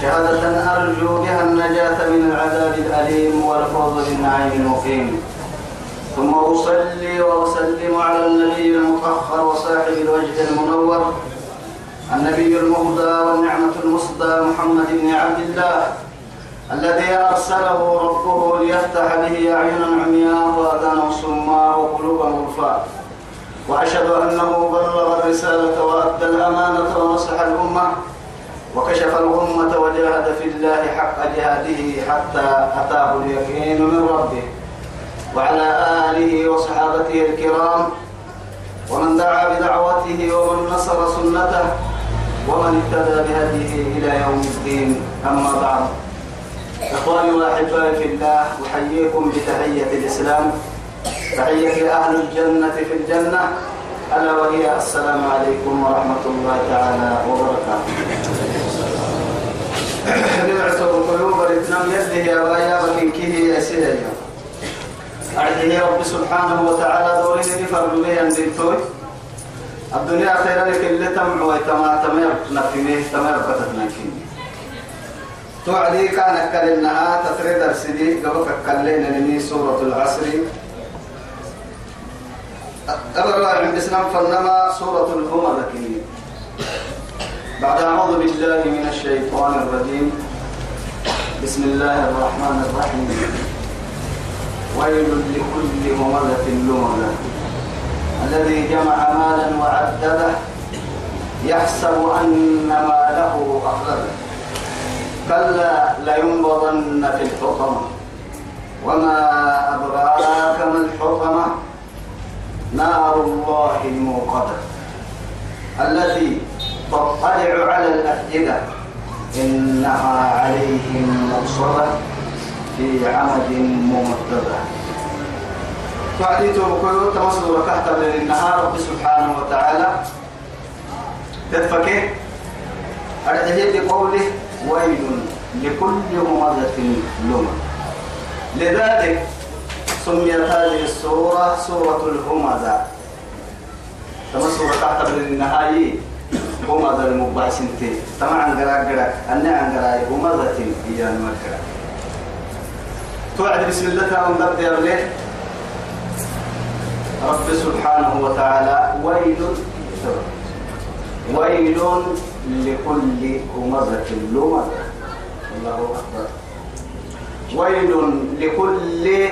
شهادة أرجو بها النجاة من العذاب الأليم والفوز بالنعيم المقيم. ثم أصلي وأسلم على النبي المطهر وصاحب الوجه المنور النبي المهدى والنعمة المصدى محمد بن عبد الله الذي أرسله ربه ليفتح به أعينا عمياء وأذانا صماء وقلوبا غرفاء. وأشهد أنه بلغ الرسالة وأدى الأمانة ونصح الأمة. وكشف الغمة وجاهد في الله حق جهاده حتى أتاه اليقين من ربه. وعلى آله وصحابته الكرام ومن دعا بدعوته ومن نصر سنته ومن اهتدى بهديه إلى يوم الدين. أما بعد إخواني وأحبائي في الله أحييكم بتحية الإسلام. تحية أهل الجنة في الجنة. ألا وهي السلام عليكم ورحمة الله تعالى وبركاته. نبعث القلوب لتنام يده يا بايا بكنكه يا سيدي أعده رب سبحانه وتعالى دورين فرد لي أن دلتوي الدنيا خير لك اللي تمع ويتما تمر نفينيه تمر بتتنا كيني توعدي كان أكلنها تتريد السدي قبك أكلين لني سورة العصر. أبرا عند إسلام فنما سورة الهمة ذكية بعد أعوذ بالله من الشيطان الرجيم. بسم الله الرحمن الرحيم. ويل لكل همزة لمزة الذي جمع مالا وعدده يحسب أن ماله أخلده. كلا لينبضن في الحطمة. وما أدراك ما الحطمة؟ نار الله الموقدة. التي تطلع على الأفئدة. إنها عليهم مبصرة في عمد ممددة. فعديت بكل تمصر كهتا للنهار رب سبحانه وتعالى. تدفكه أرده بقوله ويل لكل همزة لمة لذلك سميت هذه السورة سورة الهمزة. تمصر كهتا للنهاية همزة المباسنتي طبعا قراء قراء أني عن قراء همزة هي المكرة توعد بسم الله تعالى ونبدأ له رب سبحانه وتعالى ويل ويل لكل همزة لمزة الله أكبر. ويل لكل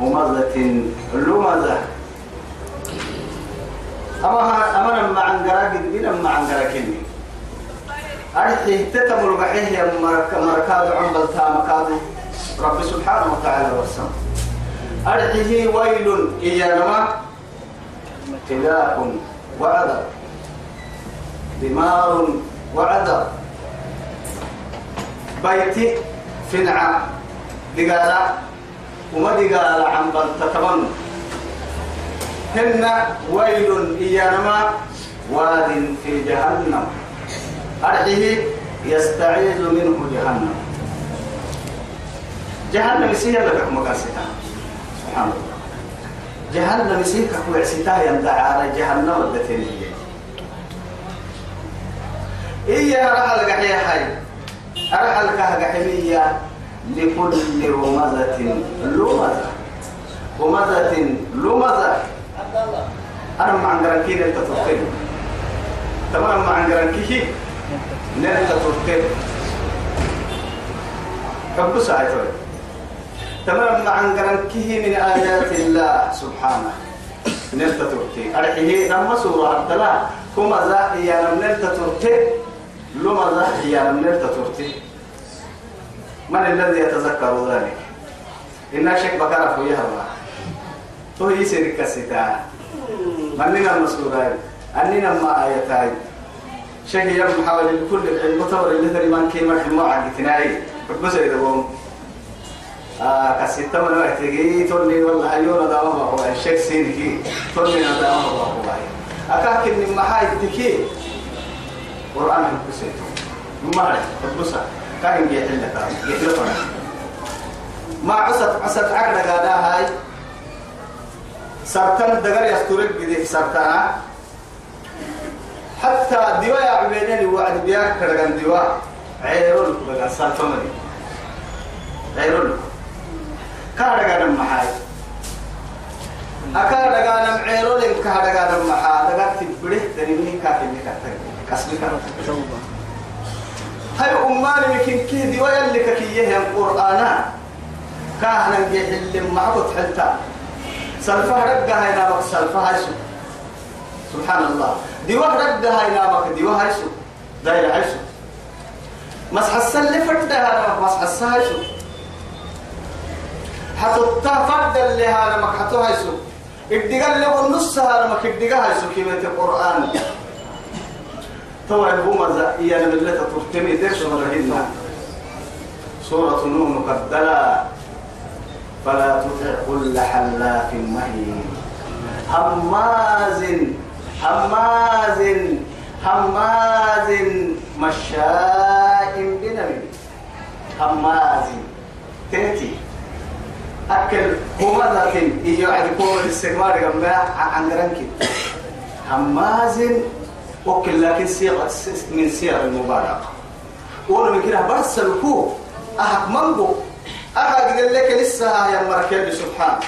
همزة لمزة أما أما لما عن قراء قدبين أما عن قراء كني أرحي تتمر بحيه يا مركاد عمبل تامكاد رب سبحانه وتعالى والسلام أرحيه ويل إيانما خلاف وعذاب دمار وعذاب بيتي فنعة. دقالة. وما دقالة عن بل تتمنى هن ويل إيانما واد في جهنم. أرحيه يستعيذ منه جهنم. جهنم يسير لك مقاسها سبحان الله. جهنم يسير كوع ستا يندعى على جهنم التي إيا رحل قحيا حي. أرحل كهقحيمية لكل همزة لمزة. همزة لمزة. أنا مع عنقرنكي نلتا تركين تمام مع عنقرنكي نلتا تركين كم ساعة تمام مع عنقرنكي من آيات الله سبحانه نلتا تركي أرحيه نما سورة الدلاء كما ذا إيانا نلتا تركي لما ذا إيانا نلتا تركي من الذي يتذكر ذلك؟ إنك شك بكرة فيها الله تو هي سيرك الستاء مننا المسؤولين أننا ما آيتاي شيء يوم حوالي كل المطور اللي ثري من كيما حمو عند تناي بس قوم آه كسيت من وقت جي توني والله أيونا دام هو الشيخ سين كي توني دام هو أكاك إن ما هاي تكي. قرآن بسيط ما عرف بس كان يجي يحل لك يحل لك ما عصت عصت عقل قادا هاي سرطان دقر يستورك بدي سرطانا حتى دواء يا عبيدين وعد بياك كرغان دواء. عيرون بقى سرطان عيرون. كارغان محاي. أكارغان عيرون كارغان محا دقر تبريه دنيني كاتب كاتب. كسبك هاي أمان مكين كي دواء اللي ككيه القرآن كاهنا جيل معبد حلتا. سلفها رقها هنا بك سلفها هايسو سبحان الله دي واحد رقها هنا بك دي واحد هايسو داير هايسو مسح السل فردها هنا مسح السل هايسو حتى فرد اللي هنا مك حتى هايسو الدقال اللي والنص هنا مك الدقال هايسو كيما القرآن. تو الهمة زائية من اللي ترتمي ديش مرهنا سورة نون مقدلة. فلا تطع كل حلاف مهين هماز هماز هماز مشاء بنميم هماز. تأتي أكل همزة. يجي عند كور الاستثمار جنبها عن رنك هماز. وكل لكن صيغة من صيغ المبالغة وأنا من كده برسلكو أحك منبو أحد قال لك لسه يا مركب سبحان.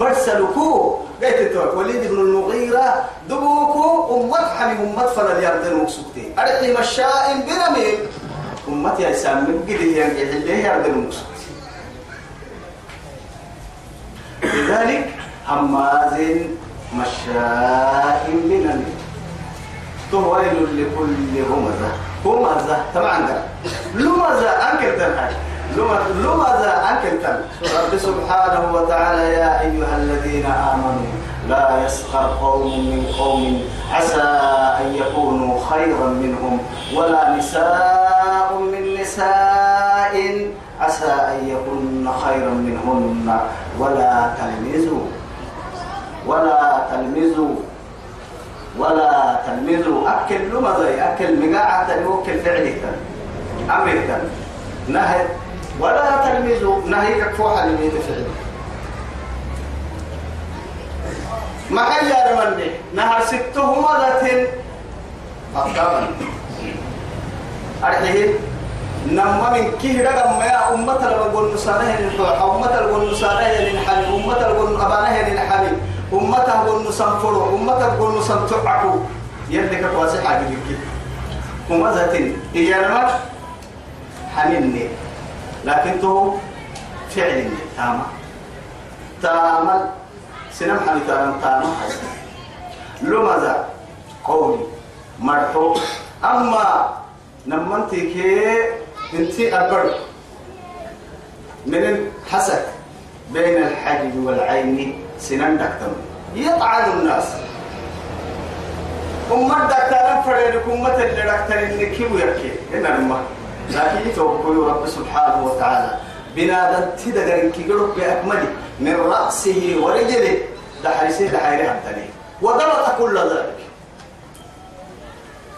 برسلكو قلت توك وليد بن المغيرة دبوكو أمت حمي أمت فلا اليردن وكسوكتي أرقي مشاء برمي أمت يا إسلام من قد ينقل اللي يردن وكسوكتي لذلك هماز مشاء بنمي ويل لكل همزة. همزة طبعا لمزة أنكر تنهاي لماذا أنكلتم رب سبحانه وتعالى يا أيها الذين آمنوا لا يسخر قوم من قوم عسى أن يكونوا خيرا منهم ولا نساء من نساء عسى أن يكون خيرا منهن ولا تلمزوا. ولا تلمزوا. ولا تلمزوا. أكل لماذا؟ أكل مقاعة يوكل فعلك أمرك نهي. ولا تلمزوا نهيك فوحا لميت فعل ما حيا لمن نهر سته مدة أطابا أرحيه. نما من كيه رقم ما أمة الغن نسانه للحوح أمة الغن نسانه للحلي أمة الغن أبانه للحلي أمة الغن نسانفرو أمة الغن نسانتعكو يدك تواسي حاجة لك ومزة إجانمات حنيني لكن تو فعل تاما تاما سنم حني تاما تاما لماذا؟ قولي مرحو أما نمنتي كي انتي أبر. من الحسد بين الحجب والعين سنن دكتور يطعن الناس. أمة دكتور فرينك أمة اللي دكتور اللي كيو يركي. إنما المه لكن يتوكل رب سبحانه وتعالى. بنادم كي قلوب بأكمله من رأسه ورجله. دحرسه دحيره عبدالي وضبط كل ذلك.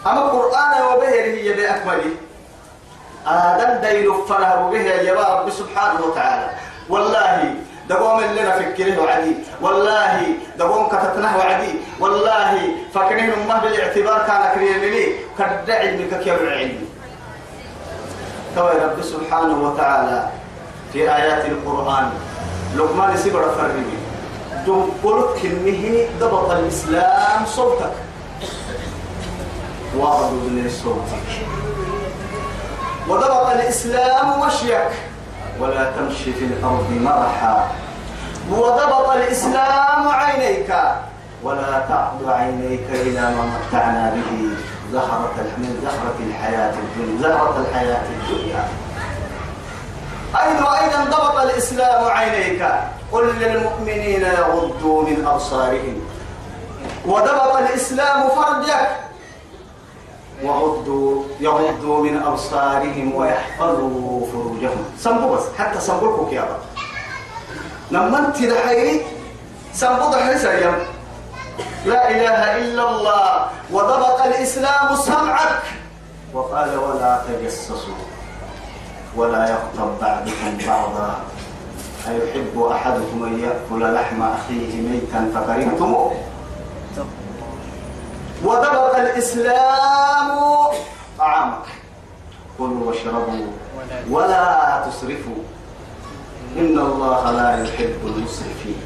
أما القرآن وبهره هي بأكمله آدم ديل فره به يا رب سبحانه وتعالى. والله دقوم لنا فكره وعدي. والله دقوم كتتنه وعدي. والله فكنه ما بالاعتبار كان كريم لي كدع علمك كيف علمي. كما رب سبحانه وتعالى في آيات القرآن. لقمان سبر فرمي. دم قلت كلمه ضبط الإسلام صوتك. من صوتك. وضبط الإسلام مشيك. ولا تمشي في الأرض مرحا. وضبط الإسلام عينيك. ولا تعد عينيك إلى ما متعنا به. زهرة من زهرة الحياة الدنيا زهرة الحياة الدنيا. أيضا أيضا ضبط الإسلام عينيك؟ قل للمؤمنين يغضوا من أبصارهم. وضبط الإسلام فرجك وغضوا يغضوا من أبصارهم ويحفظوا فروجهم. سنبو بس حتى سنبو يا رب. لما انت دحي سنبو دحي سيام. لا إله إلا الله وضبط الإسلام سمعك. وقال ولا تجسسوا ولا يغتب بعضكم بعضا. أيحب أحدكم أن يأكل لحم أخيه ميتا فكرهتموه وضبط الإسلام طعامك. كلوا واشربوا ولا تسرفوا. إن الله لا يحب المسرفين.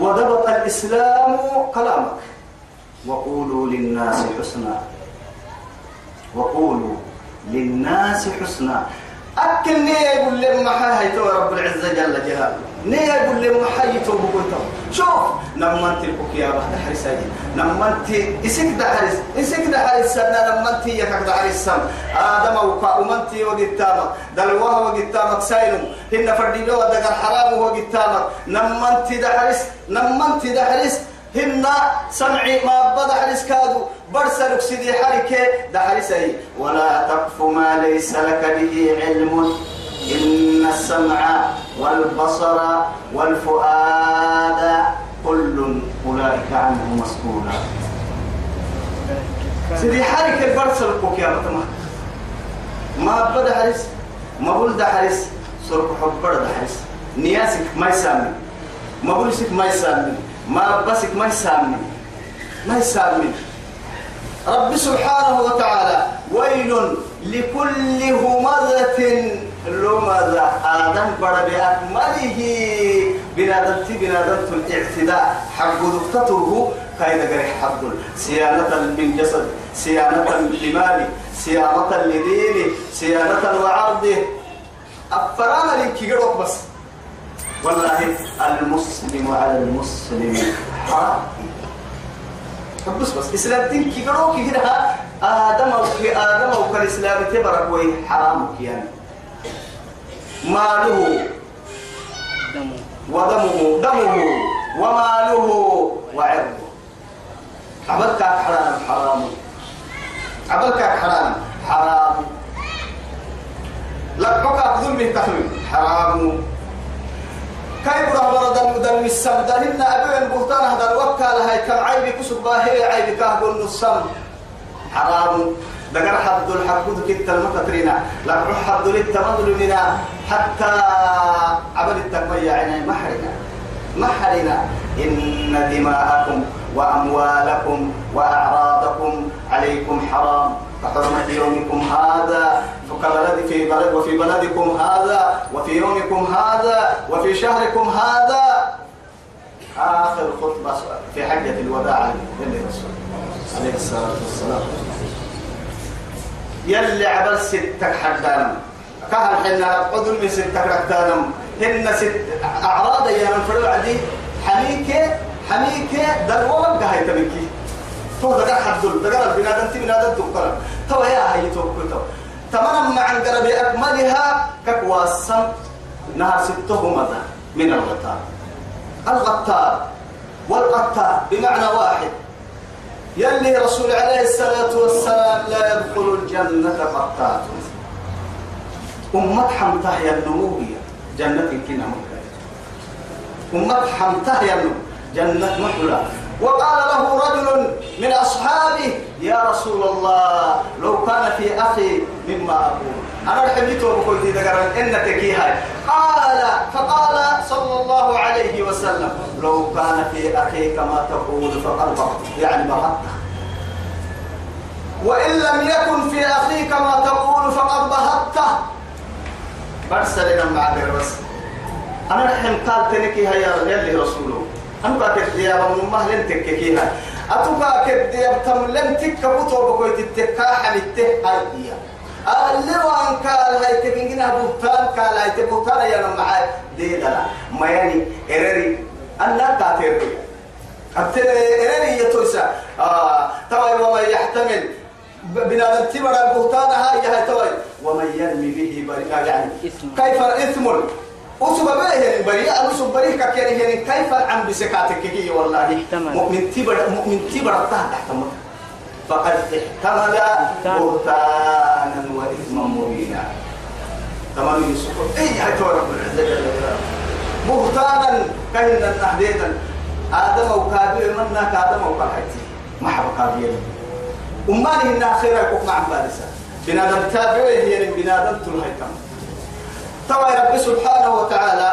وضبط الإسلام كلامك. وقولوا للناس حسنا. وقولوا للناس حسنا. أكل نية يقول هاي تو رب العزة جل جلاله. نية يقول لي ما هاي تو بقول شوف لما أنت البوك يا بعد حرس لما أنت إسك ده حرس إسك ده حرس سنة لما أنت يكك ده حرس سم آدم وقا ومنتي وقتامك دلوها وقتامك ساينو هن فردي له ده حرام وقتامك لما أنت ده حرس لما أنت ده حرس هن سمعي ما بدا حرس كادو برسلك سيدي حركة ده حرسي ولا تقف ما ليس لك به علم. إن السمع والبصر والفؤاد كل أولئك عنه مسؤولا سيدي حركة برسلك يا بطمة ما. بدا حرس ما بلد حرس سرق حب ده حرس نياسك ما يسامي. ما بلسك ما يسامي. ما بسك ما يسامي. ما يسامي. رب سبحانه وتعالى ويل لكل همزة لمزة. آدم بر بأكمله بنادمت بنادمت الاعتداء. حق دكتته كاين قريح حد صيانة من جسد صيانة لمالي صيانة لديني صيانة وعرضه أفرانا لك بس. والله المسلم على المسلم. حرام بس بس إسلام دين كي قالوا كي كده آدم أو في آدم أو كالاسلام تبرك وي حرام يعني ماله؟ دمه. ودمه. دمه. وماله؟ وعرضه. عبدك حرام حرام. عبدك حرام حرام. بقى ظلم تحويل حرام. كيف راه برد دم السم؟ دهن أبي البهتان هذا الوكالة هاي كم؟ عيب كسب باهي عيب كهب السم حرام. دقر حد الحق كنت المكترين لا روح حد للتمدل حتى عبد التقوية عيني محرنا. محرنا. إن دماءكم وأموالكم وأعراضكم عليكم حرام. كحرمة يومكم هذا كبلد في بلد وفي بلدكم هذا وفي يومكم هذا وفي شهركم هذا. آخر خطبة في حجة الوداع للرسول عليه الصلاة والسلام. يلي عبر ستك حدانا كهل حنا عدل من ستك ركتانا هن ست أعراض يا من فرو عدي حميكة حميكة دلوة هاي تبكي تو دقر حدل دقر البنادم تي بنادم تقرا تو يا هاي توكل تو. تمام مع قرب أكملها كقواسم نهر ستهم من الغتار. الغتار والقتال بمعنى واحد. يلي رسول عليه الصلاة والسلام لا يدخل الجنة قتال أمة حمته يا النموية جنة كنا مكة أمة حمته يا جنة محلى وقال له رجل من أصحابه يا رسول الله لو كان في أخي مما أقول. أنا رحمته وقلت ذكر إنك كيها قال فقال صلى الله عليه وسلم لو كان في أخي كما تقول فقد يعني بغضت وإن لم يكن في أخي كما تقول فقد بهته برسل لنا مع بس. أنا رحم قال تنكي هيا يلي رسوله أنك كديا من ما لن تككيها أتوكا كديا تم لن تكبتو بكويت التكاحل التهاية اللي وان قال هاي تبينجنا بوتان قال هاي تبوتان يا معاي. دي دلا ما يعني إرري. أنا كاتير أبتل إرري يتوسع آه توي وما يحتمل. بنادم تبرا البهتان هاي هاي توي ومن يرمي به يعني. كيف إثم وسب به بريء وسب بريء ككير يعني كيف عم بسكاتك كي والله. مؤمن تبر مؤمن تبر تحت تحت فقد احتمل بهتانا وإثما مبينا. تمام يوسف؟ أي هاي رب العزة جل جلاله بهتانا كهنا تحديدا آدم وكابير منا كآدم وكابير ما حب كابير. أماني إن خير يكون مع بارسة. بنادم تابعه هي بنادم تلهيتم. توا رب سبحانه وتعالى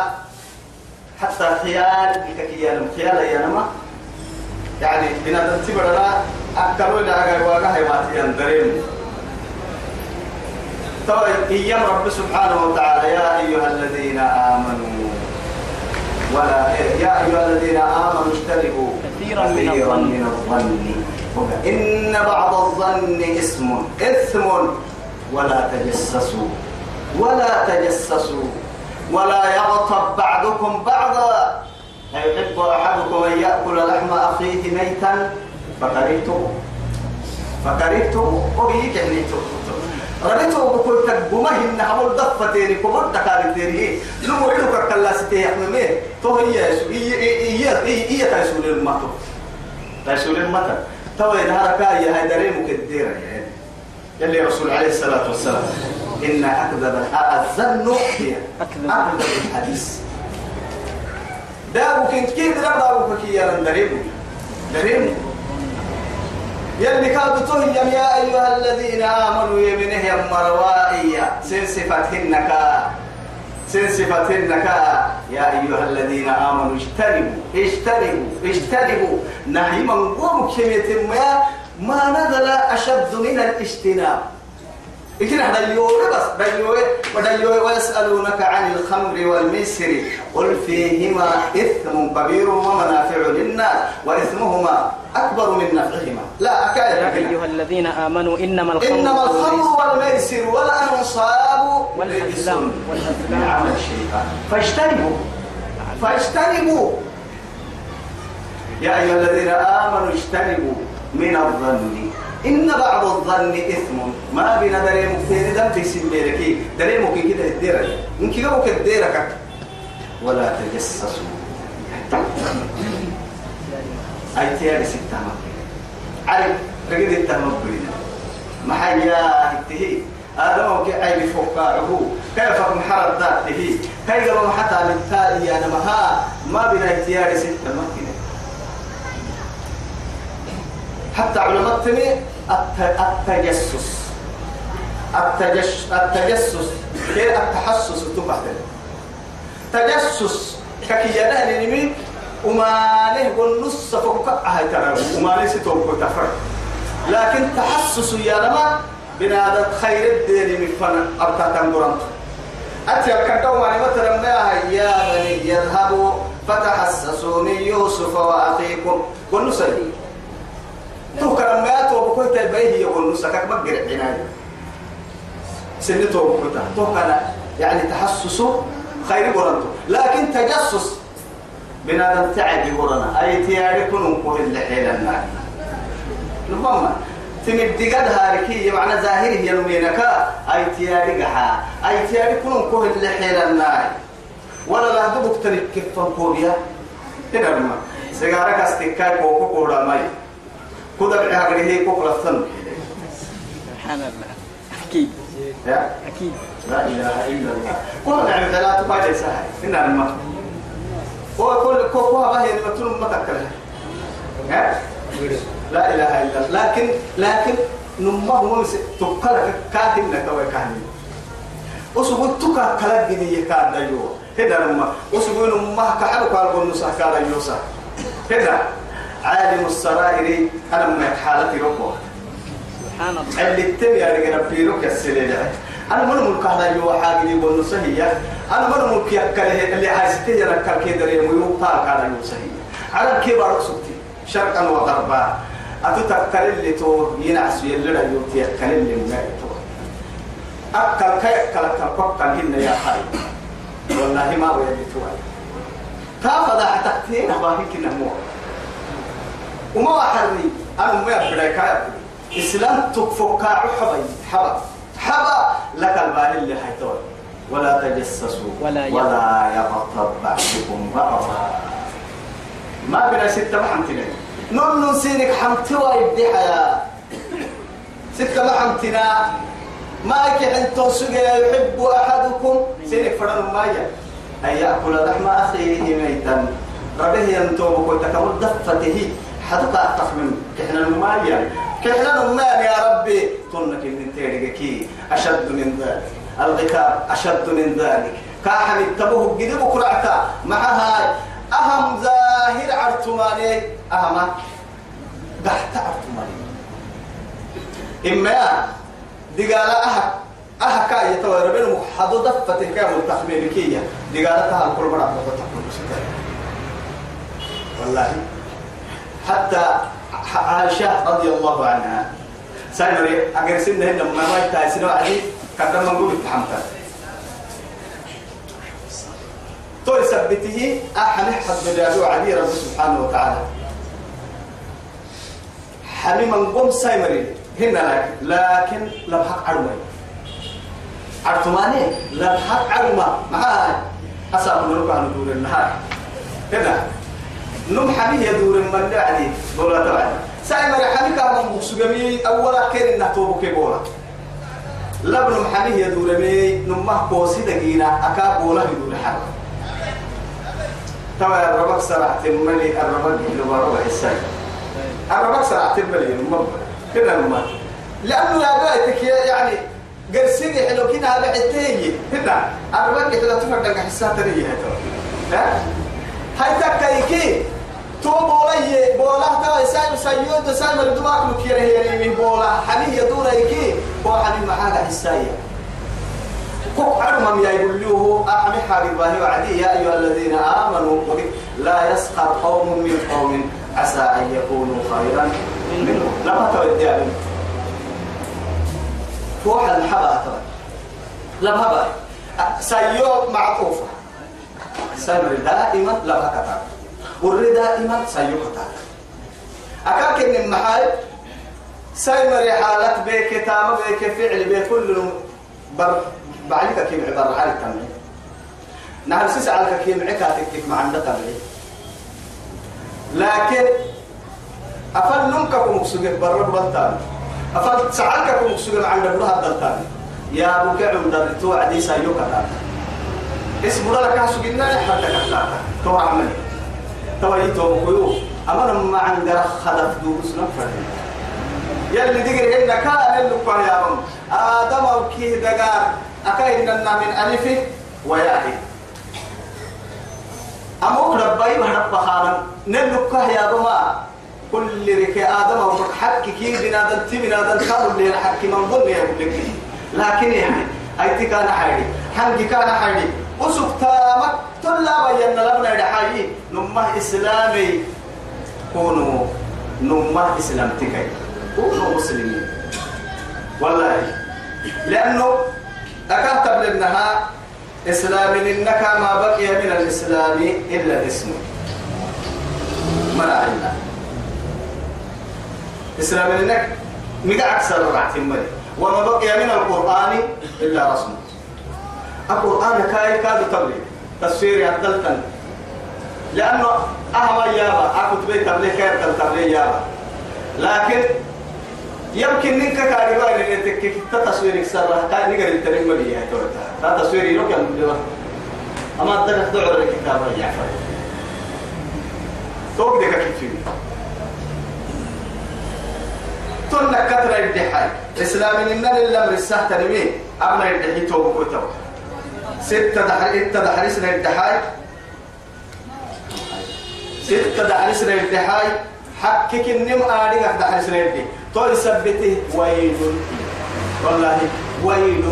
حتى خيال كيان خيال يا نما يعني بنادم تبرنا إلى أجر واقع هيواتي أندرين توا إيام رب سبحانه وتعالى يا أيها الذين آمنوا ولا يا أيها الذين آمنوا اجتنبوا كثيرا من الظن. من الظن. إن بعض الظن اسم إثم ولا تجسسوا. ولا تجسسوا ولا يغتب بعضكم بعضا. أيحب أحدكم أن يأكل لحم أخيه ميتا؟ فكرهته. فكرهته. وبيك هنيته رأيته بكل تقومه إن حمل ضفتين كبر دكارتين لو عينك كلا ستي يحممه تو هي هي هي هي تسول المطر تسول المطر تو إذا هركا يا هيدرين مكديرة يعني يلي رسول عليه الصلاة والسلام. إن أكذب الظن هي. أكذب. الحديث. دابو كنت كيف دابو كي يا دريبو دريبو يلي كادوا تهيم يا أيها الذين آمنوا يمنه يا مروائية سن صفتهنك. سن صفتهنك. يا أيها الذين آمنوا اجتنبوا. اجتنبوا. اجتنبوا. نهي من قوم كلمة ما ما نزل أشد من الاجتناب. إذن هذا اليوم بس دليوه ودليوه ويسألونك عن الخمر والميسر. قل فيهما إثم كبير ومنافع للناس وإثمهما أكبر من نفعهما. لا أكاد يا أيها الذين آمنوا إنما الخمر إنما الخمر والميسر والأنصاب والأزلام والأزلام. من عمل الشيطان. فاجتنبوا فاجتنبوا. يا أيها الذين آمنوا اجتنبوا من الظن. إن بعض الظن إثم. ما بين دريم في دم في سبيلك دريم كي كده الديرة. من كده وك الديرة ولا تجسسوا. أي تيار ستة عارف رجل التهم بينا ما حيا التهي آدم وكي عيب فقاره كيف محرد ذاته. كيف ما حتى بالتالي أنا مها ما بين اختيار ستة مكنة حتى علماء تني الت- التجسس. التجش التجسس. كي التحسس تبعت تجسس. ككيانا نمي وما له والنص فوق هاي ترى وما له ستوك تفر. لكن تحسس يا لما بنادم خير الدين من فن أبتا تنقرن أتي الكتو ما مثلا ما يا بني يذهبوا فتحسسوا من يوسف وأخيكم. قل نسي تو كلام ما تو بكوت البيه يقول نسكك عناية سنته بكوتا تو كان يعني تحسسه خير قرنته لكن تجسس بنادم تعب قرنا أي تياري كنون قول اللي حيل النار نفهم تمد قد هاركية معنى ظاهره يلمينك أي تياري قحا أي تياري ولا لا دبك تنك كيف هنا لما سيجارك استكاي كوكو كودا ماي كودا بعقله هي كوكو لثن سبحان الله. أكيد. يا؟ أكيد. لا إله إلا الله. كل نعم ثلاثة ما جاي سهل هنا لما هو كل كوكو ما هي لما تنم ما تكره ها لا إله إلا الله. لكن لكن نمه هو تكلك كاتم لك وكاني وسبو تكا كلك جدي كان دايو. هذا لما وسبو نمه كحلو قال بنوسا كان يوسا هذا. عالم السرائر أنا من حالتي ربه. سبحان الله. اللي تبي يا رجال بيروك السليلة أنا من ملك هذا يو حاجة يقول نصهية أنا من ملك يكله اللي عايز تجرا كركيدر يميو طاق هذا يو صحيح. على كبار سكتي شرقا وغربا. أتتكل اللي تو ينعس يلنا يو تيكل اللي ما تو. أكل كي أكل كل هن يا خاي والله ما ويلي تو. كافة حتى باهي كنا وما حرني أنا ما أبدا كاي إسلام تكفوكا حبا حبا. حبا. لك البال اللي حيتوي. ولا تجسسوا. ولا ولا يغتب بعضكم بعضا. ما بنا ستة ما حمتنا. نون سينك حمتوا يبدي حياة. ستة محمتنا ما يكحن توسق يحب أحدكم. سينك فرن مايا أن يأكل لحم أخيه ميتا. ربه ينتوبك وتكمل دفته حدك أكتف من كحنا المايا. كحنا المال يا ربي. تنك من تيرك أشد من ذلك. الغكاب أشد من ذلك. كاحم التبوه قد بكرعتا معها أهم ظاهر عرتماني. أهم تحت عرتماني. إما دقالة أها أها كاية توي ربنا محدو دفته كامل تخمينكية دقالة تها الكل مرة. والله حتى عائشة رضي الله عنها. سايمري أجر سنة هنا ما ما يتعسنوا عليه كان لما نقول التحمتان تو يثبته أحد حد جادو علي رب سبحانه وتعالى. حميما قم سايمري. هنا لكن لكن لم حق عرمي عرتماني لم حق عرمة معاي أصاب نرقى ندور النهار. هنا. نم حمي يدور من دعدي بولا تبعي. سايمري حمي كان مقصومي أولا كان إنه توبك بولا. لبن محمي يدور مي نمه بوسي دقينا أكا بولا يدور حرم توا الربك سرعة الملي الربك اللي ربع الساي الربك سرعة الملي نمه كده نمه لأنه يا بيتك يعني قرسيني حلو كده هذا عتيه هنا الربك كده تفرق حسات ريه ها؟ هاي تكايكي تو بولا بولا توا سايم سيود سايم الدماغ مكيره من بولا. حني يدور يكي بو حني معاها حسايه كوك عرم يا يقولوه أعمي حاجة باهي وعدي يا أيها الذين آمنوا لا يسخر قوم من قوم عسى أن يكونوا خيرا منهم. لما تودي أبن فوح الحبا ترى لما هبا سيوب معطوفة. سيمر دائما لما كتاب ورد دائما كتاب أكاك من المحال سيمر حالة بك تام بك فعل بكل بر بعلك كيم عبارة عن التمرين نحن سيس على كيم عكاتك مع عندك تمرين لكن أفل نمككم مكسوجة برا بلتان أفل سعالككم مكسوجة عند بلها بلتان يا أبو كعم درتو عدي سايوك هذا اسم لك حسوجنا حتى كتاتا تو عملي تو يتو مكيو أما لما عند خلف دوس نفر يلي دقر إن كان اللقاء يا رب آدم وكيه دقار. أكايننا من ألف وياء أموك ربي وحرب خارم نلقاه يا بما كل رك آدم وفك حق كي بنادم تي بنادم كانوا اللي حق من ظن يا لك لكن يعني أيتي كان حيدي حنقي كان حيدي وسوق تامك. تلا بينا لبنا دحاي نمه إسلامي كونوا نمه إسلامتك كونوا مسلمين والله لأنه أكتب لأنها إسلام إنك ما بقي من الإسلام إلا الاسم منع الله إسلام إنك مقع أكثر رعت الملي وما بقي من القرآن إلا رسمه القرآن كاي كاد تبلي تصوير يعدلتن لأنه أهم يابا أكتب بيت تبلي كير تبلي يابا. لكن يمكن نك كاريبا اللي تك تصوير سر كان نقدر التريم ملي هي توتا تا تصوير يروح كان بدو أما تدرك دعور الكتاب يا فري توك ديك كيف تون كتر الدحاي. اسلام إن الأمر السهل تنمي ابنا الدحي توك كتب. ستة دحر ستة دحر سنة الدحاي ستة دحر سنة الدحاي حكك النم آدي دحر سنة الدحاي تو يثبته ويل. والله ويل.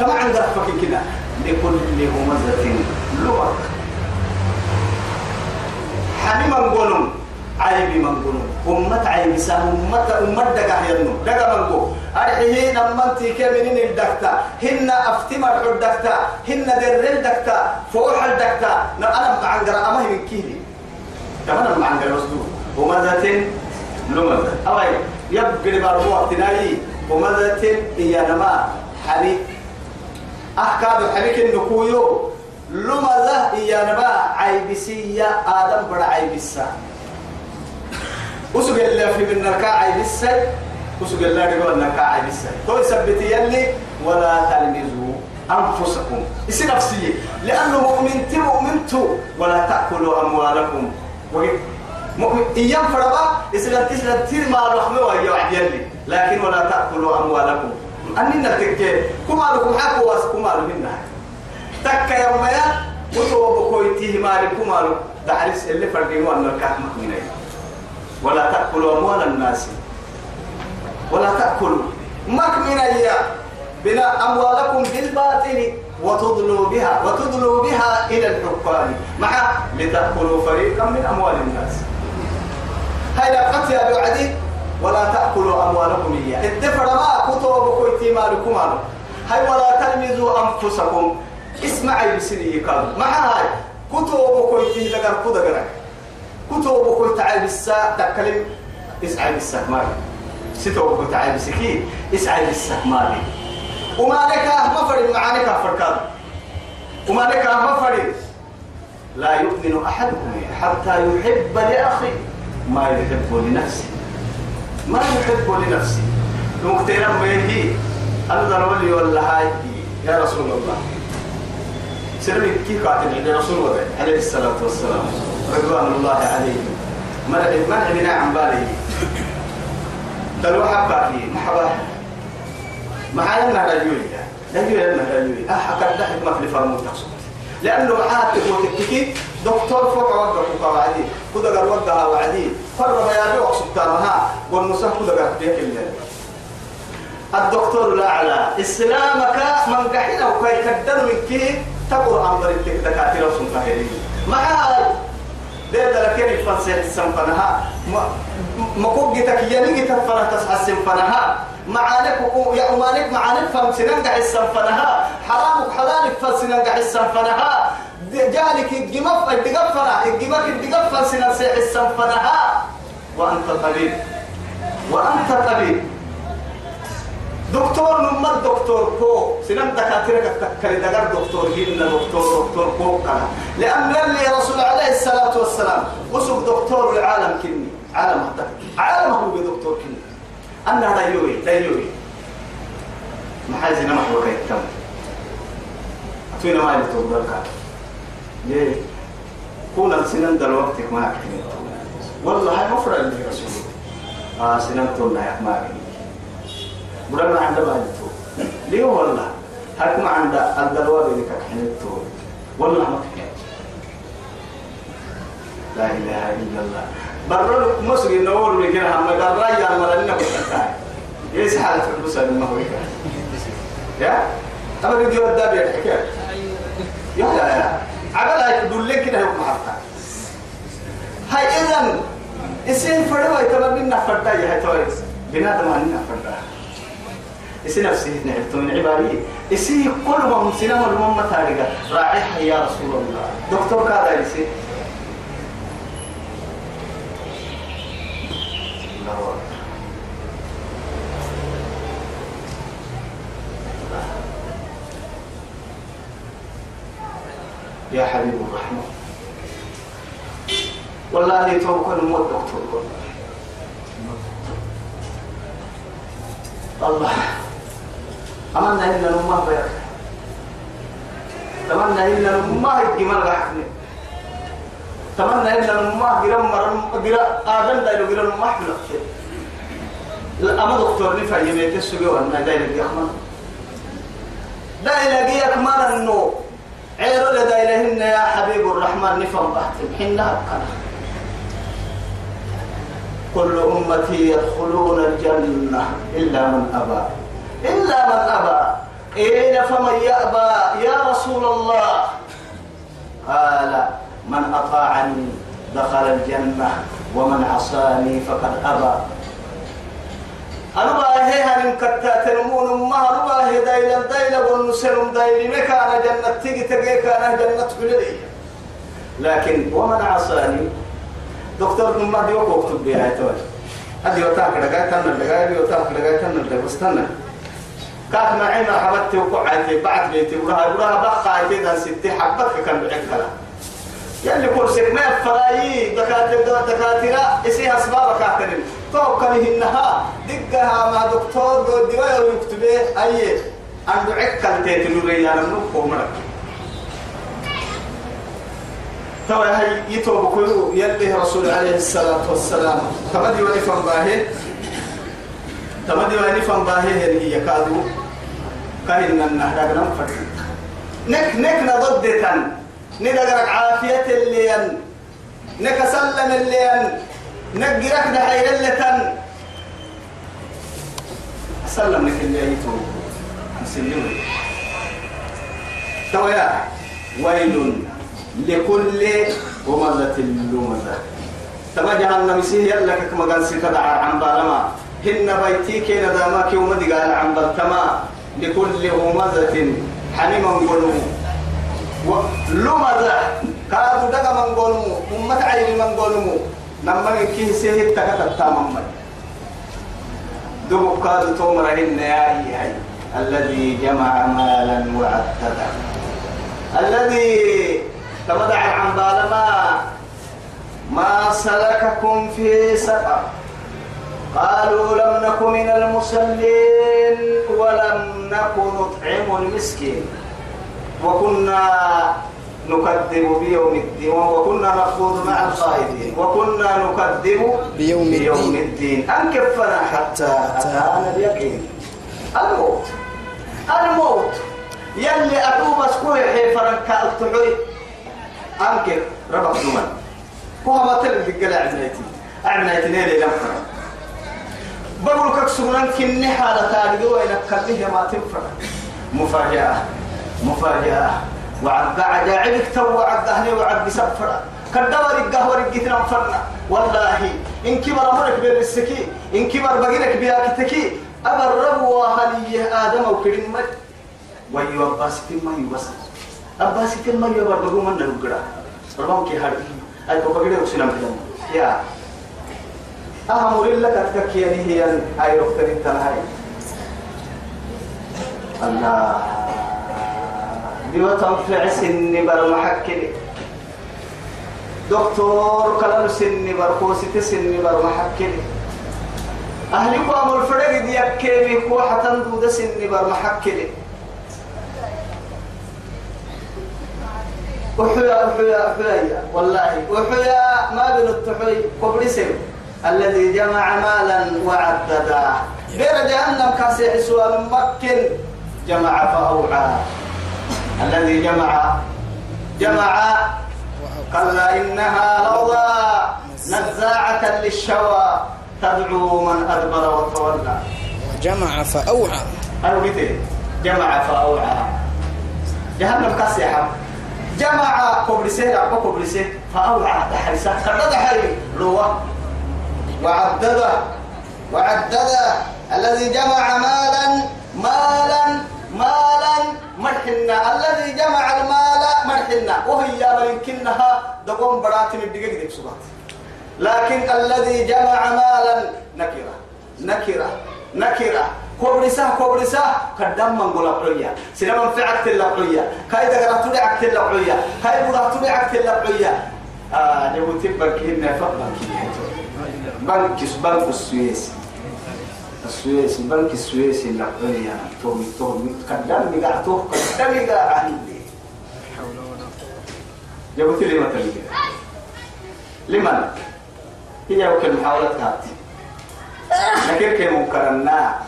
طبعا رفك كده. لكل همزة لغة. حميما قولون عيب من قولون أمة عيب سا. أمة أمة دقا ينو دقا من قول أرحيه نمان تيكي منين الدكتا. هن أفتمر الدكتا. هن در الدكتا. فوح الدكتا. أنا معنقر أما هي من كيلي كمان معنقر وصدور همزة لغة أوي يبقى بارو وقتناي وماذا هي نما حبي أحكام حبيك النكويو. لماذا هي نما عيبسية. آدم بڑا عيبسا وسوق اللي في من نركا عيبسا كسو قال لا رجوا أنك السنة تو يثبت يلي ولا تلمزوا أنفسكم. يصير نفسية. لأنه مؤمن مؤمنت ولا تأكلوا أموالكم. مؤمن إيام فربا إسلا تسلا تير ما رحمة وهي يلي. لكن ولا تأكلوا أموالكم. أننا تكي كما لكم حقوا واسكما لكم تكا يا ميا وتو بكويتيه مالكم مالك دعرس اللي فردين وأن الكهمة ولا تأكلوا أموال الناس. ولا تأكلوا. مك من أيام بنا أموالكم بالباطل وتضلوا بها وتضلوا بها إلى الحكام. مع لتأكلوا فريقا من أموال الناس. هاي لقد يا بعدي ولا تأكلوا أموالكم إياه الدفر ما كتب كويتي مالكم مالك هاي ولا تلمزوا أنفسكم. اسمعي بسني قال مع هاي كتب كويتي لقر قرأ كتب كويتي تعال تكلم اسعى بالساعة. مالك ستو كويتي تعال بسكي اسعى مالك وما لك ما فرد معانك فركاد وما لك ما فرد لا يؤمن أحدكم حتى يحب لأخيه ما يحب لنفسه. ما يحب لنفسه. مقتنا به أنظر ولي ولا هاي. يا رسول الله. سلمي كيف قاتل عند رسول الله؟ عليه الصلاة والسلام. رضوان الله عليه. من من من عن باله تلو حبا فيه محبا معايا ما رجولي رجولي ما رجولي أحكى دحك ما في فرمو تقصد لأنه معاه تقول تكتكي دكتور فوق وقع فوق وعدي كده قال وقع وعدي فرب يا بي وقصد ترها والنصح كده قال ديك الليل الدكتور الأعلى إسلامك من قحنا وكي تقدر من كي تقر أمر الدكاترة وسنفهرين معاه ده ده لكن الفنسيح السنفنها ما كوجتك ينيجي تفنها تصحى السنفنها معانك يا أمانك معانك فهم سننجح السنفنها حرامك حلالك فسننجح السنفنها جالك الجمف الدقفنا الجمك الدقفنا سننسيح السنفنها وأنت طبيب. وأنت طبيب. دكتور نما الدكتور كو. سنم دكاترة تكري دكار دكتور هنا دكتور دكتور كو. كنا لأن اللي رسول عليه الصلاة والسلام وسوق دكتور العالم كني. عالم هذا عالم هو بدكتور كني. أنا دايوي دايوي ما حازنا ما هو كيتم أتوينا ما يلتو بركة ليه؟ كونا سنن دل وقتك ما كني. والله هاي مفرد اللي رسول آه سنن تونا يا ما برنا عند بالتو ليه والله؟ حكم عند الدلوار اللي كحنتو والله ما كحنت لا إله إلا الله. برر مصر النور اللي كنا هم. قرر يا مرنا بتاعي إيش حالة البصر ما هو يا؟ أما بدي ودا بيت حكاية يا؟ يا يا عقل تقول لك كده يوم حتى هاي إذن إسين فروا يتبع منا فردا يا هاي تويس. بنادم عنا فردا إسي نفسي نعرف من عبادي. إسي كل ما مسلم المهم تاريخا راعيها يا رسول الله. دكتور كذا يسي يا حبيب الرحمة والله توكل الموت دكتور. الله. أمنا إلا نمه بيك تمنى إلا نمه الجمال غحني تمنى إلا نمه قرم مرم قرا آدم دايلو قرا نمه حلق أما دكتور نفع يميت السجوة وأنا دايلو يخمن دايلو يخمن أنه عيرو لدايلهن يا حبيب الرحمن نفهم بحتم. حنا أبقنا كل أمتي يدخلون الجنة إلا من أبى. إلا من أبى. إيه فمن يأبى. يا رسول الله. قال من أطاعني دخل الجنة ومن عصاني فقد أبى. أربا هي هن كتا تنمون ما أربا هي دايلا دايلا والنسلم دايلي مكان جنة تيجي تجي كان جنة بلدي لكن ومن عصاني. دكتور ما دي وقت اكتب بها توي. ادي وتاك لغاية تن لغاية دي وتاك لغاية تن لغاية استنى كاك معي ما حبت وقعتي بعد بيتي وراها. وراها بقى كده ستي حبتك كان بعكلا يلي كرسي ما فراي دكاترة دكاترة اسي أسباب كاترين. توكله إنها دقها مع دكتور دو دواء ويكتبه. أي أن دعك تيتلو ريانا نوكو مرك توا هي يتوب كله يلي رسول عليه الصلاة والسلام. تمدي ونفهم باهي تمدي ونفهم باهي هي كادو. كاين النهر نفر نك نك نضدتن ندقرك عافية اللي ين نك سلم اللي ين نقرك دحير اللي تن سلم لك اللي يتوب مسلم توا يا ويل لكل همزة لمزة. تما جهنم يسيه يلا كما قال سكدا عن بالما. هن بيتي كينا داماك يوم دي قال عن بالتما. لكل همزة حنيما قلو لمزة. كادو دقا من قلو أمة عين من قلو نما كيه سيه تكتا تامم دبو كادو تومرهن يا أيها الذي جمع مالا وعدده. الذي تمدع عن بالما ما سلككم في سقر. قالوا لم نك من المصلين ولم نك نطعم المسكين وكنا نكذب بيوم الدين وكنا نخوض مع الخائضين وكنا نكذب بيوم بيوم الدين. الدين أنكفنا حتى أتانا اليقين؟ الموت الموت. يلي أتوب أسكوي حيفرن كالتحوي أنكر ربك زمان هو ما تلك القلع عمنيتي. نيلي لنفر بقول لك سنان كني حالة تاريخ وإنك كله ما تنفر. مفاجأة. مفاجأة. وعد عجائبك تو وعد أهلي وعد سفر كدور القهوة رجيتنا فرنا والله إن كبر أمرك بالسكي إن كبر بقينك بياكتكي أبرب وهلي آدم وكريم ويو أباس ما يبس أباس ما يبر بقو من نلقرأ. ربما كي هاري. أي بقينك وسنام كلام يا. أهم لله كتكيني هي أي وقت التنهاي. الله. ديوة في سن بر محكلي دكتور كلام سن بر كوسيت سن بر محكلي أهلي قام الفرق دي أكيمي كو حتن دود سن بر محكلي وحيا وحيا وحيا والله وحيا ما بين التحوي قبل سن الذي جمع مالا وعددا غير جهنم كاسي سوى مكن جمع فأوعى. الذي جمع جمع كلا إنها لوضى نزاعة للشوى تدعو من أدبر وتولى. وجمع فأوعى. أنا قلت جمع فأوعى. جهنم كاسيحة جمع كوبريسيه أبو كوبريسيه فأوعى. تحرسه حري روى. وعدد وعدد الذي جمع مالا مالا مالا مرحنا الذي جمع المال مرحنا وهي يمكنها دقوم براتم الدقيق ديك سبات لكن الذي جمع مالا نكرة. نكرة. نكرة. كوبرسة كوبرسة قدام من قول أبعية سينما في عكت الأبعية كاي دقرة تدي عكت الأبعية كاي بودا تدي عكت الأبعية آه نبوتي بنكين فقط بنك بنك السويس السويس بنك السويس الأبعية تومي تومي قدام نقع توه قدام نقع عندي جبت لي؟ مثل لمن هي وكل محاولة هاتي لكن كي منكرنا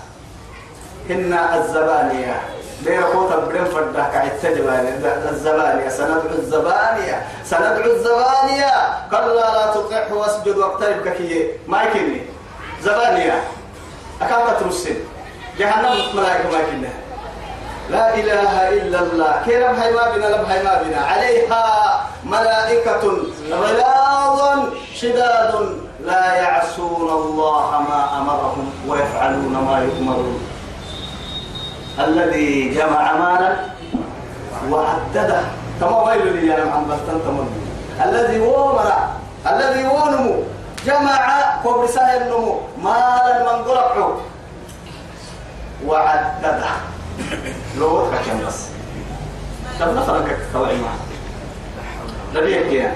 هن الزبانية. دير قوتا برين فردها كعد تجبانية الزبانية. سندعو الزبانية. سندعو الزبانية. قال لا تطيح واسجد واقترب ككي ما يكني زبانية. أكاكا ترسل. جهنم ملائكة ما يكنها لا إله إلا الله. كيرم هاي ما بنا؟ لم هاي ما بنا. عليها ملائكة غلاظ شداد لا يعصون الله ما أمرهم ويفعلون ما يؤمرون. الذي جمع مالا وعدده. تما ويل لي أنا عم بستن الذي ومر الذي ونمو جمع قبل سهل النمو مالا من قلقه وعدده. لو كان بس طب نفرك كوعي معه نبيك يا.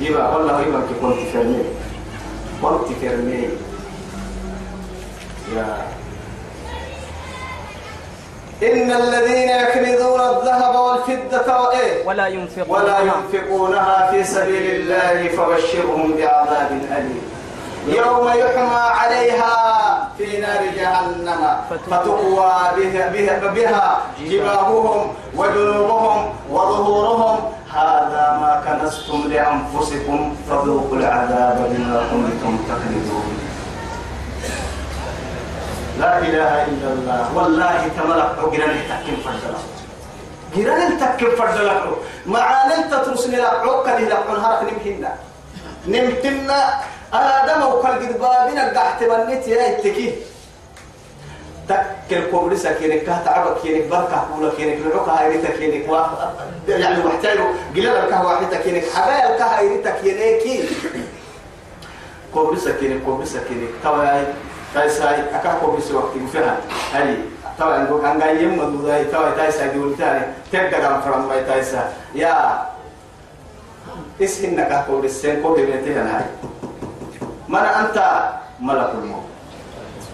يبقى والله يبقى كنت فرمي. كنت فرمي. الرجال إن الذين يكنزون الذهب والفضة وإيه؟ ولا ينفقون ولا ينفقونها في سبيل الله فبشرهم بعذاب أليم. يوم يحمى عليها في نار جهنم فتقوى بها, بها, بها جباههم وجنوبهم وظهورهم. هذا ما كنستم لأنفسكم فذوقوا العذاب بما كنتم تكذبون لا إله إلا الله. والله تملك عقران تكن فردلا جيران تكن فردلا مع أن تترسني لك. عقل لك. عنهارك نمكنا نمتنا آدم وكل قد بابنا قاعد تبنيت يا إتكي. تكل كوبري سكينك كه تعبك كينك. بركة كولا كينك. لعوك هاي ريتا كينك. وا يعني محتاجه قلنا لك واحدة كينك. حبايا لك هاي ريتا كينك. كوبري سكينك كوبري سكينك توا تايساي أكا كوبري سوقت فيها هاي توا نقول جاي يوم مدودا توا تايساي دول تاني تبدأ كم فرام باي تايسا. يا اسمك كوبري سين كوبري بنتي هاي من أنت ملك الموت.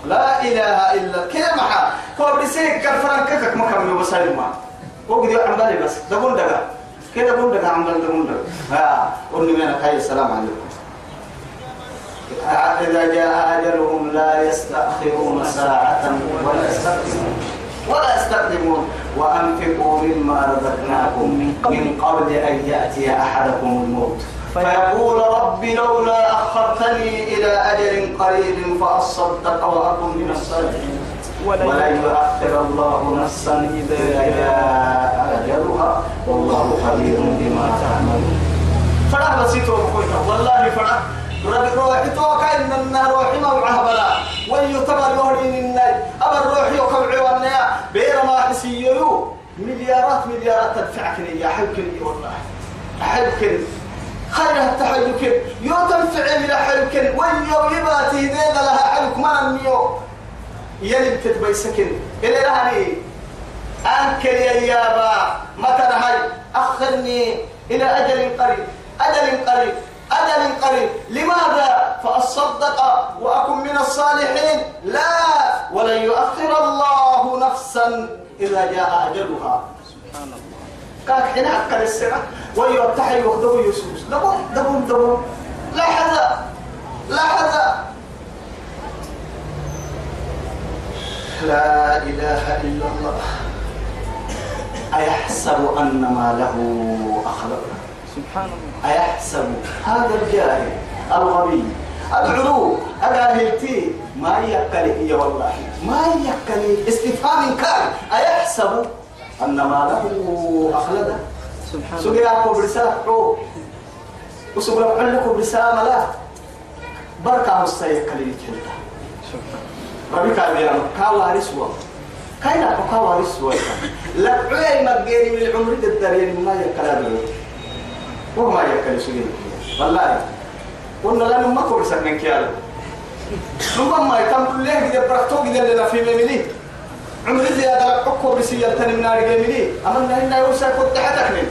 لا إله إلا كيف محا كور بسيك كفران كفك ما كان بسالي ما؟ هو قد يعمل بالي بس. دبون دقا. كده دبون دقا؟ عمل دبون دقا. ها قلنا من هاي السلام عليكم. إذا جاء أجلهم لا يستأخرون ساعة ولا يستقدمون. ولا يستقدمون. وأنفقوا مما رزقناكم من قبل أن يأتي أحدكم الموت. فيقول رب لولا أخرتني إلى أجل قريب فأصدق وأكن من الصالحين. ولا يؤخر الله نفسا إذا جاء أجلها. والله خبير بما تعملون. فرح بسيطة والله فرح رب روحي توكا إن النار روحي موعها بلا. ويتبع الوهرين النار أبا الروحي وكبعي والنيا بير ما حسيو مليارات مليارات تدفعك يا حبكني والله. أحبكني خير التحيك يو تنفع من حلك ويو يباتي ذيذ لها حلك ما نميو يلي تتبي سكن إلي رهني أنكر يا يابا. متى هاي. أخرني إلى أجل قريب. أجل قريب. أجل قريب. لماذا؟ فأصدق وأكن من الصالحين. لا ولن يؤخر الله نفسا إذا جاء أجلها. سبحان الله كان حين أكل السنة ويرتحي وقته يسوس. دبون دبون دبون لا حذا لا إله إلا الله. أيحسب أن ما له أخلق. سبحان الله. أيحسب هذا الجاهل الغبي العلو أجاهلتي ما يكلي هي والله ما يكلي استفهام كان. أيحسب؟ أن ما له أخلد سبحان الله. سجل أكو برسالة وسجل أكو برسالة لا بركة سبحان ربي كان بيانا كاوارس هو كاينا لا عي ما جيني من العمر الدرين ما يكلا وما يكلا سجل والله قلنا لا نما كورسك من كيالا ثم ما يتم كله كده بركتو كده لنا في مملي عمر زيادة أكو بسيارة من نار جميلي أمنا إننا يوسع كنت حتك من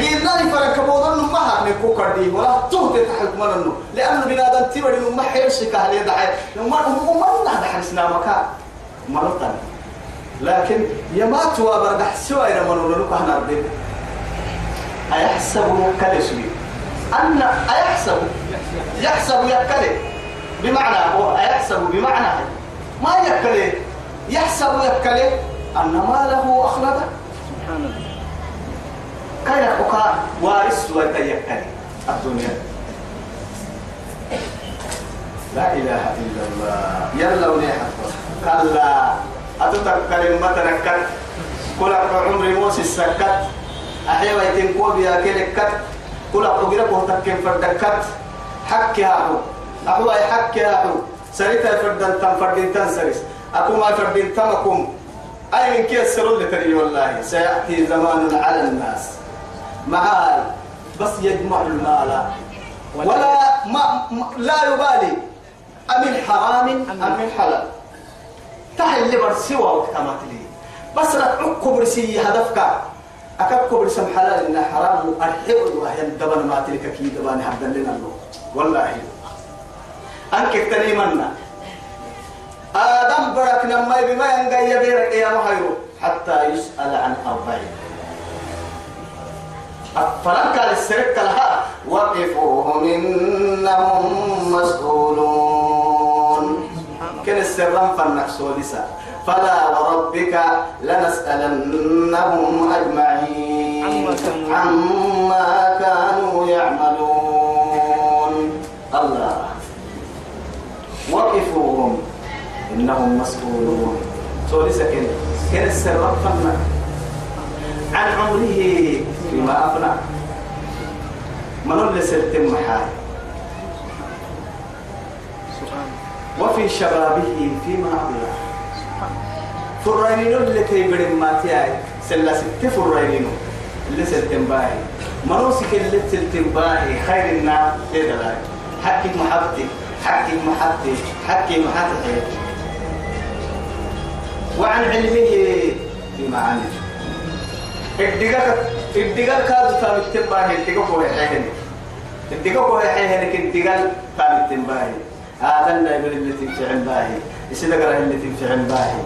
جينا لفرق كبوضا نما هرني كوكر دي ولا تهت تحت مننو لأنه بنادم تبدي نما حيرسك هل يدعي نما نما ما نهد حسنا مكان مرتين لكن يمات وبرجع سوى إلى منو لنك هنا الدين أيحسب كالسوي أن أيحسب. يحسب يكلي بمعنى هو أيحسب بمعنى. ما يكلي يحسب يكلي أن ما له أخلد سبحان الله كان أخوك وارث ويكلي الدنيا. لا إله إلا الله. يلا ونيحة كلا. أتتكلم متنكت كل عمري موسى السكت. أحيا ويتين كوبيا كلكت كل فردكت حكي هاهو أهو أي حكي هاهو سريتا فردن تم فردين تنسرس أكو ما فردين تمكم أي من كيس سرول لتري والله. سيأتي زمان على الناس. معال بس يجمع المال. ولا ما لا يبالي. أمن حرام أم من حلال. تحل لبر سوى وقت ما تلي. بس لا تعك برسي هدفك. أكك برسم حلال إن حرام أرحب وهي دبن ما تلك كي دبان حد لنا الله. والله. أنك تني منا. آدم برك لما بما ينقى يبيرك يا مهيرو حتى يسأل عن أربعين. فلنك للسرك لها وقفوهم إنهم مسؤولون. كن السرم فالنفسو لسا. فلا وربك لنسألنهم أجمعين. عما كانوا- يعملون. الله. وقفوهم. إنهم مسؤولون. سوري سكن كن السرم فالنفسو عن عمره فيما أفنى. من اللي محال سبحان وفي شبابه فيما أبلى فرينين اللي بدن ما تياي. سلا ست فرينين اللي سلتم باهي منوسك اللي سلتم باهي خير النار ليه دلاي حكي محبتي. حكي محبتي. حكي محبتي. وعن علمه. عمل الدقاق الدقاق كادو ثابت تنباهي الدقاق هو يحيهن الدقاق هو يحيهن الدقاق ثابت تنباهي هذا النبي اللي تنفعل باهي يصير قرأ اللي تنفعل باهي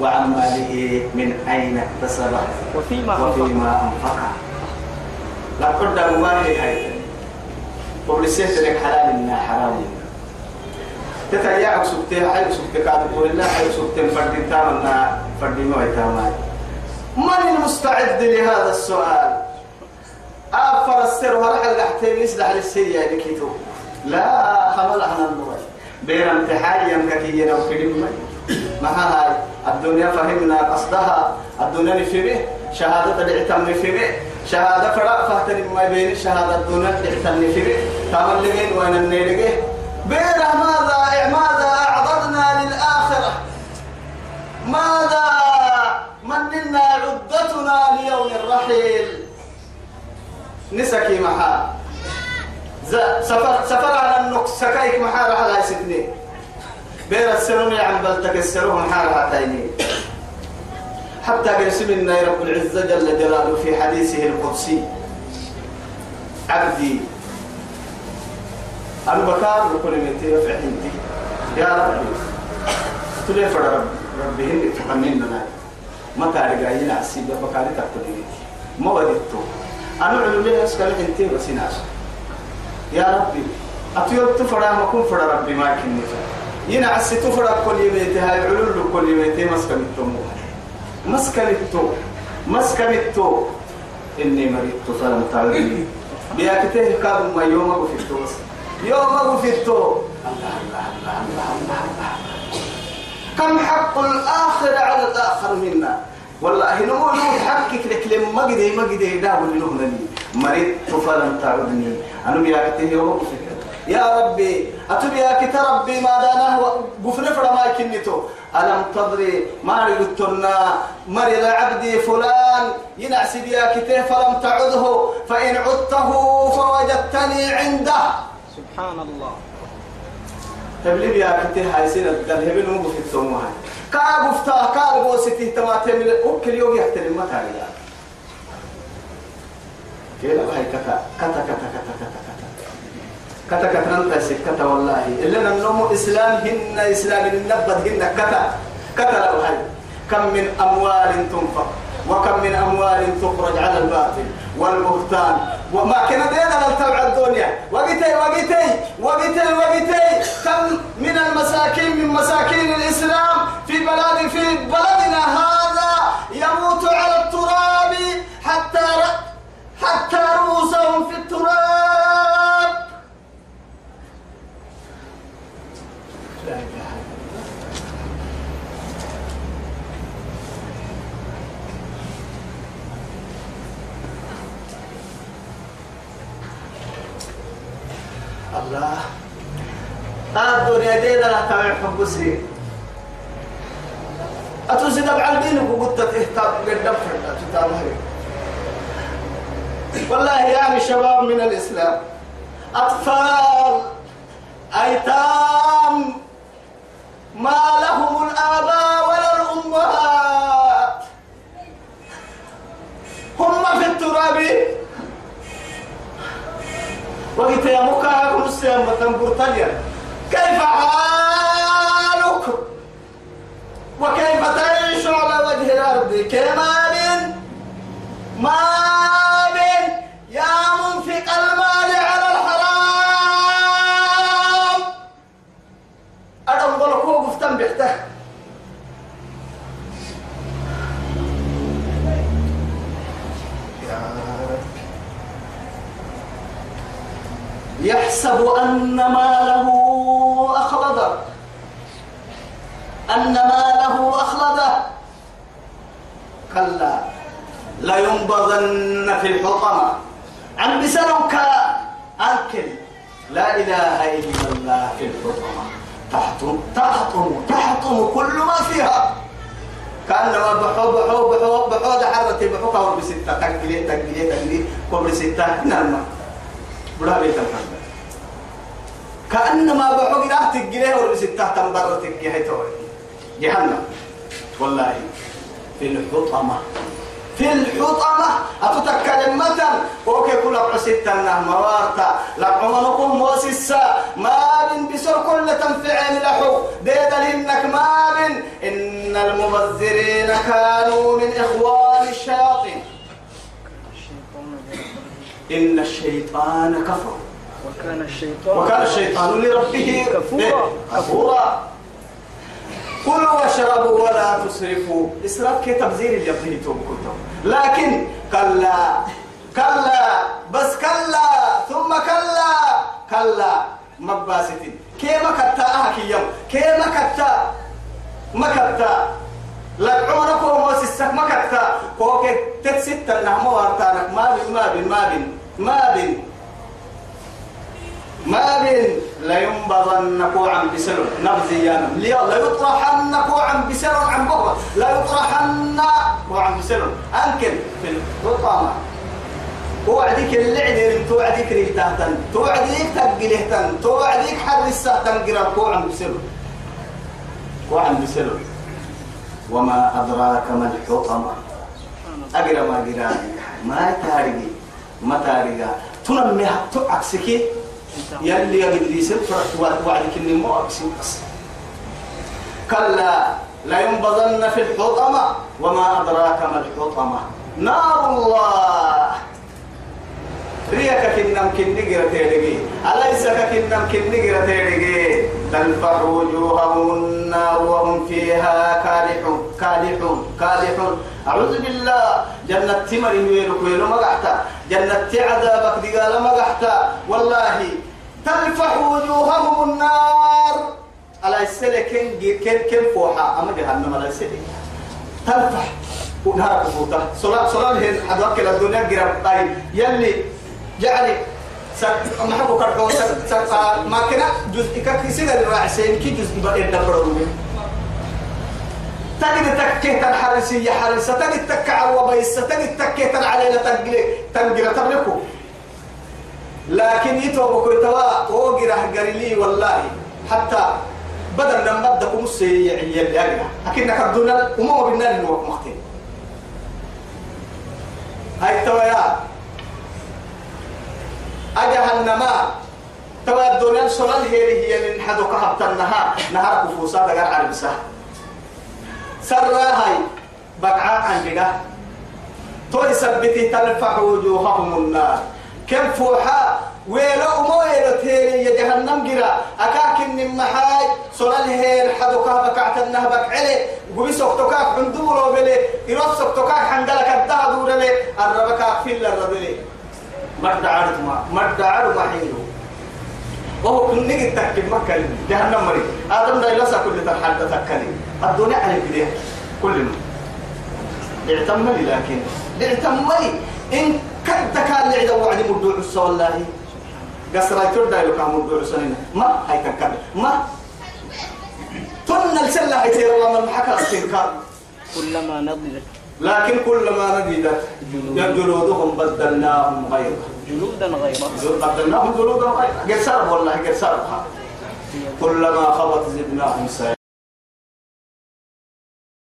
وعن ماله من أين اكتسبه وفيما وفيما أنفقه. لا قد مبالي هاي وبلسيت لك حلال إنا حرام تتريع سبتي حي سبتين كاتب قول الله حي سبتين فردين تامنا فردي نوعي تامنا من المستعد لهذا السؤال؟ أفر السر ورحل لحتي يسلح للسيئة لكيتو. لا حمل أنا النوعي بين امتحان يمكتي أو كلمة. ما هاي الدنيا فهمنا قصدها. الدنيا نفهمه. شهادة الإعتم نفهمه. شهادة فرق فهتن ما بين شهادة الدنيا الإعتم نفهمه. تمام لغين وين النيلقه بين ماذا ماذا أعضدنا للآخرة؟ ماذا مننا عدتنا ليوم الرحيل؟ نسكي محا سفر سفر على النقص. سكايك محا رح على ستني بير السنون عم بل تكسرهم حال هاتيني حتى قسمنا رب العزة جل جلاله في حديثه القدسي. عبدي أنا بكار بكل من تيرفع حنتي يا ربي تلي فر رب ربي هندي تحملنا متى رجعينا عسيب بكاري تقتلني ما وديتو. أنا علمي أسكال حنتي بس ناس يا ربي أتيوب تفرع ما كون فرع ربي ما كني ينا عسي تفرع كل يميتي هاي علول كل يميتي مسكنتو مسكنتو مسكنتو إني مريض فلم تعودني بياكته كاد ما يوم أبو في التوس يوم أبو في التو. الله الله الله الله الله الله. كم حق الآخر على الآخر منا. والله نمو نمو حقك لك لما قدي ما قدي داو اللي نهنني مريض فلم تعودني أنا بياكته يوم أبو في التو. يا ربي أتبي يا ربي ما دانه قفنا فلا ما كنتو ألم تدري ما قلتنا مرض عبدي فلان. ينعس بيا كته فلم تعده. فإن عدته فوجدتني عنده. سبحان الله تبلي بيا كته هاي سنة الهبل مو في التومها كابفتا كابو ستي تماتم أكل يوم يحترم ما تاريا كيلا هاي كتا كتا كتا كتا كتا. كتا كتا كتا ننتا سكتا والله. إلا ننمو إسلام هن إسلام النبت هن كتا. كتا لو هاي كم من أموال تنفق وكم من أموال تخرج على الباطل والبهتان. وما كان دينا لن تبع الدنيا. وقتي وقتي وقتي وقتي. كم من المساكين من مساكين الإسلام في بلاد في بلدنا هذا يموت على التراب حتى حتى رؤوسهم في التراب لا إله إلا الله. الله الدنيا دي لا تبع حبسي. أتوسي دبع الدين وقلت تهتم قدام تتابعي والله يعني شباب من الإسلام أطفال أيتام ما لهم الآباء ولا الأمهات. هم في التراب. وقت يا مكا كنس يا مثلا بريطانيا كيف حالك؟ وكيف تعيش على وجه الأرض؟ كمال؟ ما أن ماله أخلده. أن ماله أخلده. كلا. لينبذن في الحطمة. عن بسنك أكل لا إله إلا الله في الحطمة. تحطم تحطم تحطم كل ما فيها. كأنما بحو بحو بحو بحو ده حرتي بحو كور بستة تقلي تقلي تقلي كور بستة نعم. بلا بيت الحمد كأنما بحو قراه تقلي ور بستة تنبر تقلي جهنم. والله. في الحطمة. في الحطمة. أتتكلم مثلا وكي كل عسيت موارتا لعمنكم موسسا ما بن بسر كل تنفعين لحو ديد لإنك ما بن. إن المبذرين كانوا من إخوان الشياطين. إن الشيطان كفر. وكان الشيطان وكان الشيطان لربه كفورا. كفورا. كلوا واشربوا ولا تسرفوا. إسراف كي تبذير يبنيتم كنتم. لكن كلا كلا بس كلا ثم كلا كلا. مباستين كيما كتا اهكي يوم كيما كتا ما كتا. لك عمرك وموسسك ما كتا. كوكي تتست النهمو وارتانك ما بين ما بين ما بين ما بين ما بين لا ينبضن كوعا بسر. نبذيانا لا يطرحن كوعا بسر عن بكرة لا يطرحن كوعا بسر. أنكن في الحطامة توعديك اللعن توعديك ريتاهتن. توعديك تقلهتن. توعديك حرسة تنقر كوعا بسر. كوعا بسر. وما أدراك ما الحطمة. أقرأ ما أقرأ ما تارجي ما تارجا تنمي عكسكي يلي يلي سفرت وعدك اني مو اقسم كلا لا ينبضن في الحطمة وما أدراك ما الحطمة. نار الله. ريك كنم كن نقرة تيرجي أليس كنم كن نقرة تيرجي تلفح وجوههم النار وهم فيها كالحون كالحون كالحون. أعوذ بالله. جنة تمر ويلك ويلو مقحتا. جنة عذابك دقال مقحتا. والله تلفح وجوههم النار. على السلة كن كن فوحة؟ أما جهنم السلة تلفح. ونهار كفوتا صلاة صلاة هن أدوك الدنيا قرب. طيب. يلي سك ما حكوا كرهون سك سك ما كنا جزء كيسي غير راعسين كي جزء بدأ يدبروا تجد تكيه تنحرسي يا حرسة تجد تك عوا بيس تجد تكيه تنعلينا تنقلي تنقل تملكه لكن يتوب كوي توا وقرا قريلي والله. حتى بدل لما بدكم السيئة أجنا أكنك الدنيا وما بالنار الوقت مختين هاي توا يا. أجهنما. توا الدنيا سلال هي هي من حدو كهبتنها نهار. كفوسا دقار عربسا سرى هاي بقعاء عن جدا تو يثبتي تلفح وجوههم النار. كم فوحا ويلو مو ويلو تيري يا جهنم جرا. أكاك من محاي سلال هير حدو كهبك عتنها بك علي قبي سوكتوكاك حندورو بلي يروس سوكتوكاك حنقلك الدهدور لي الربكاك في الربلي. مرد عارض ما مرد عارض ما حيلو وهو كن نجي تكي مكة جهنم مري آدم دا يلسا كل تحدى تكلي الدنيا على بديه كلنا. اعتملي لكن اعتملي إن كد كان لعدا وعد مدوع السوى والله. قصر يترد لك مدوع سنين ما هاي كان ما تن السلة هاي تير الله من حكى كلما نضجت لكن كلما نجدت جلودهم بدلناهم غيره جلودا غيرها. بدلناهم جلودا غيره قد والله قد كلما خبط زدناهم سعيرا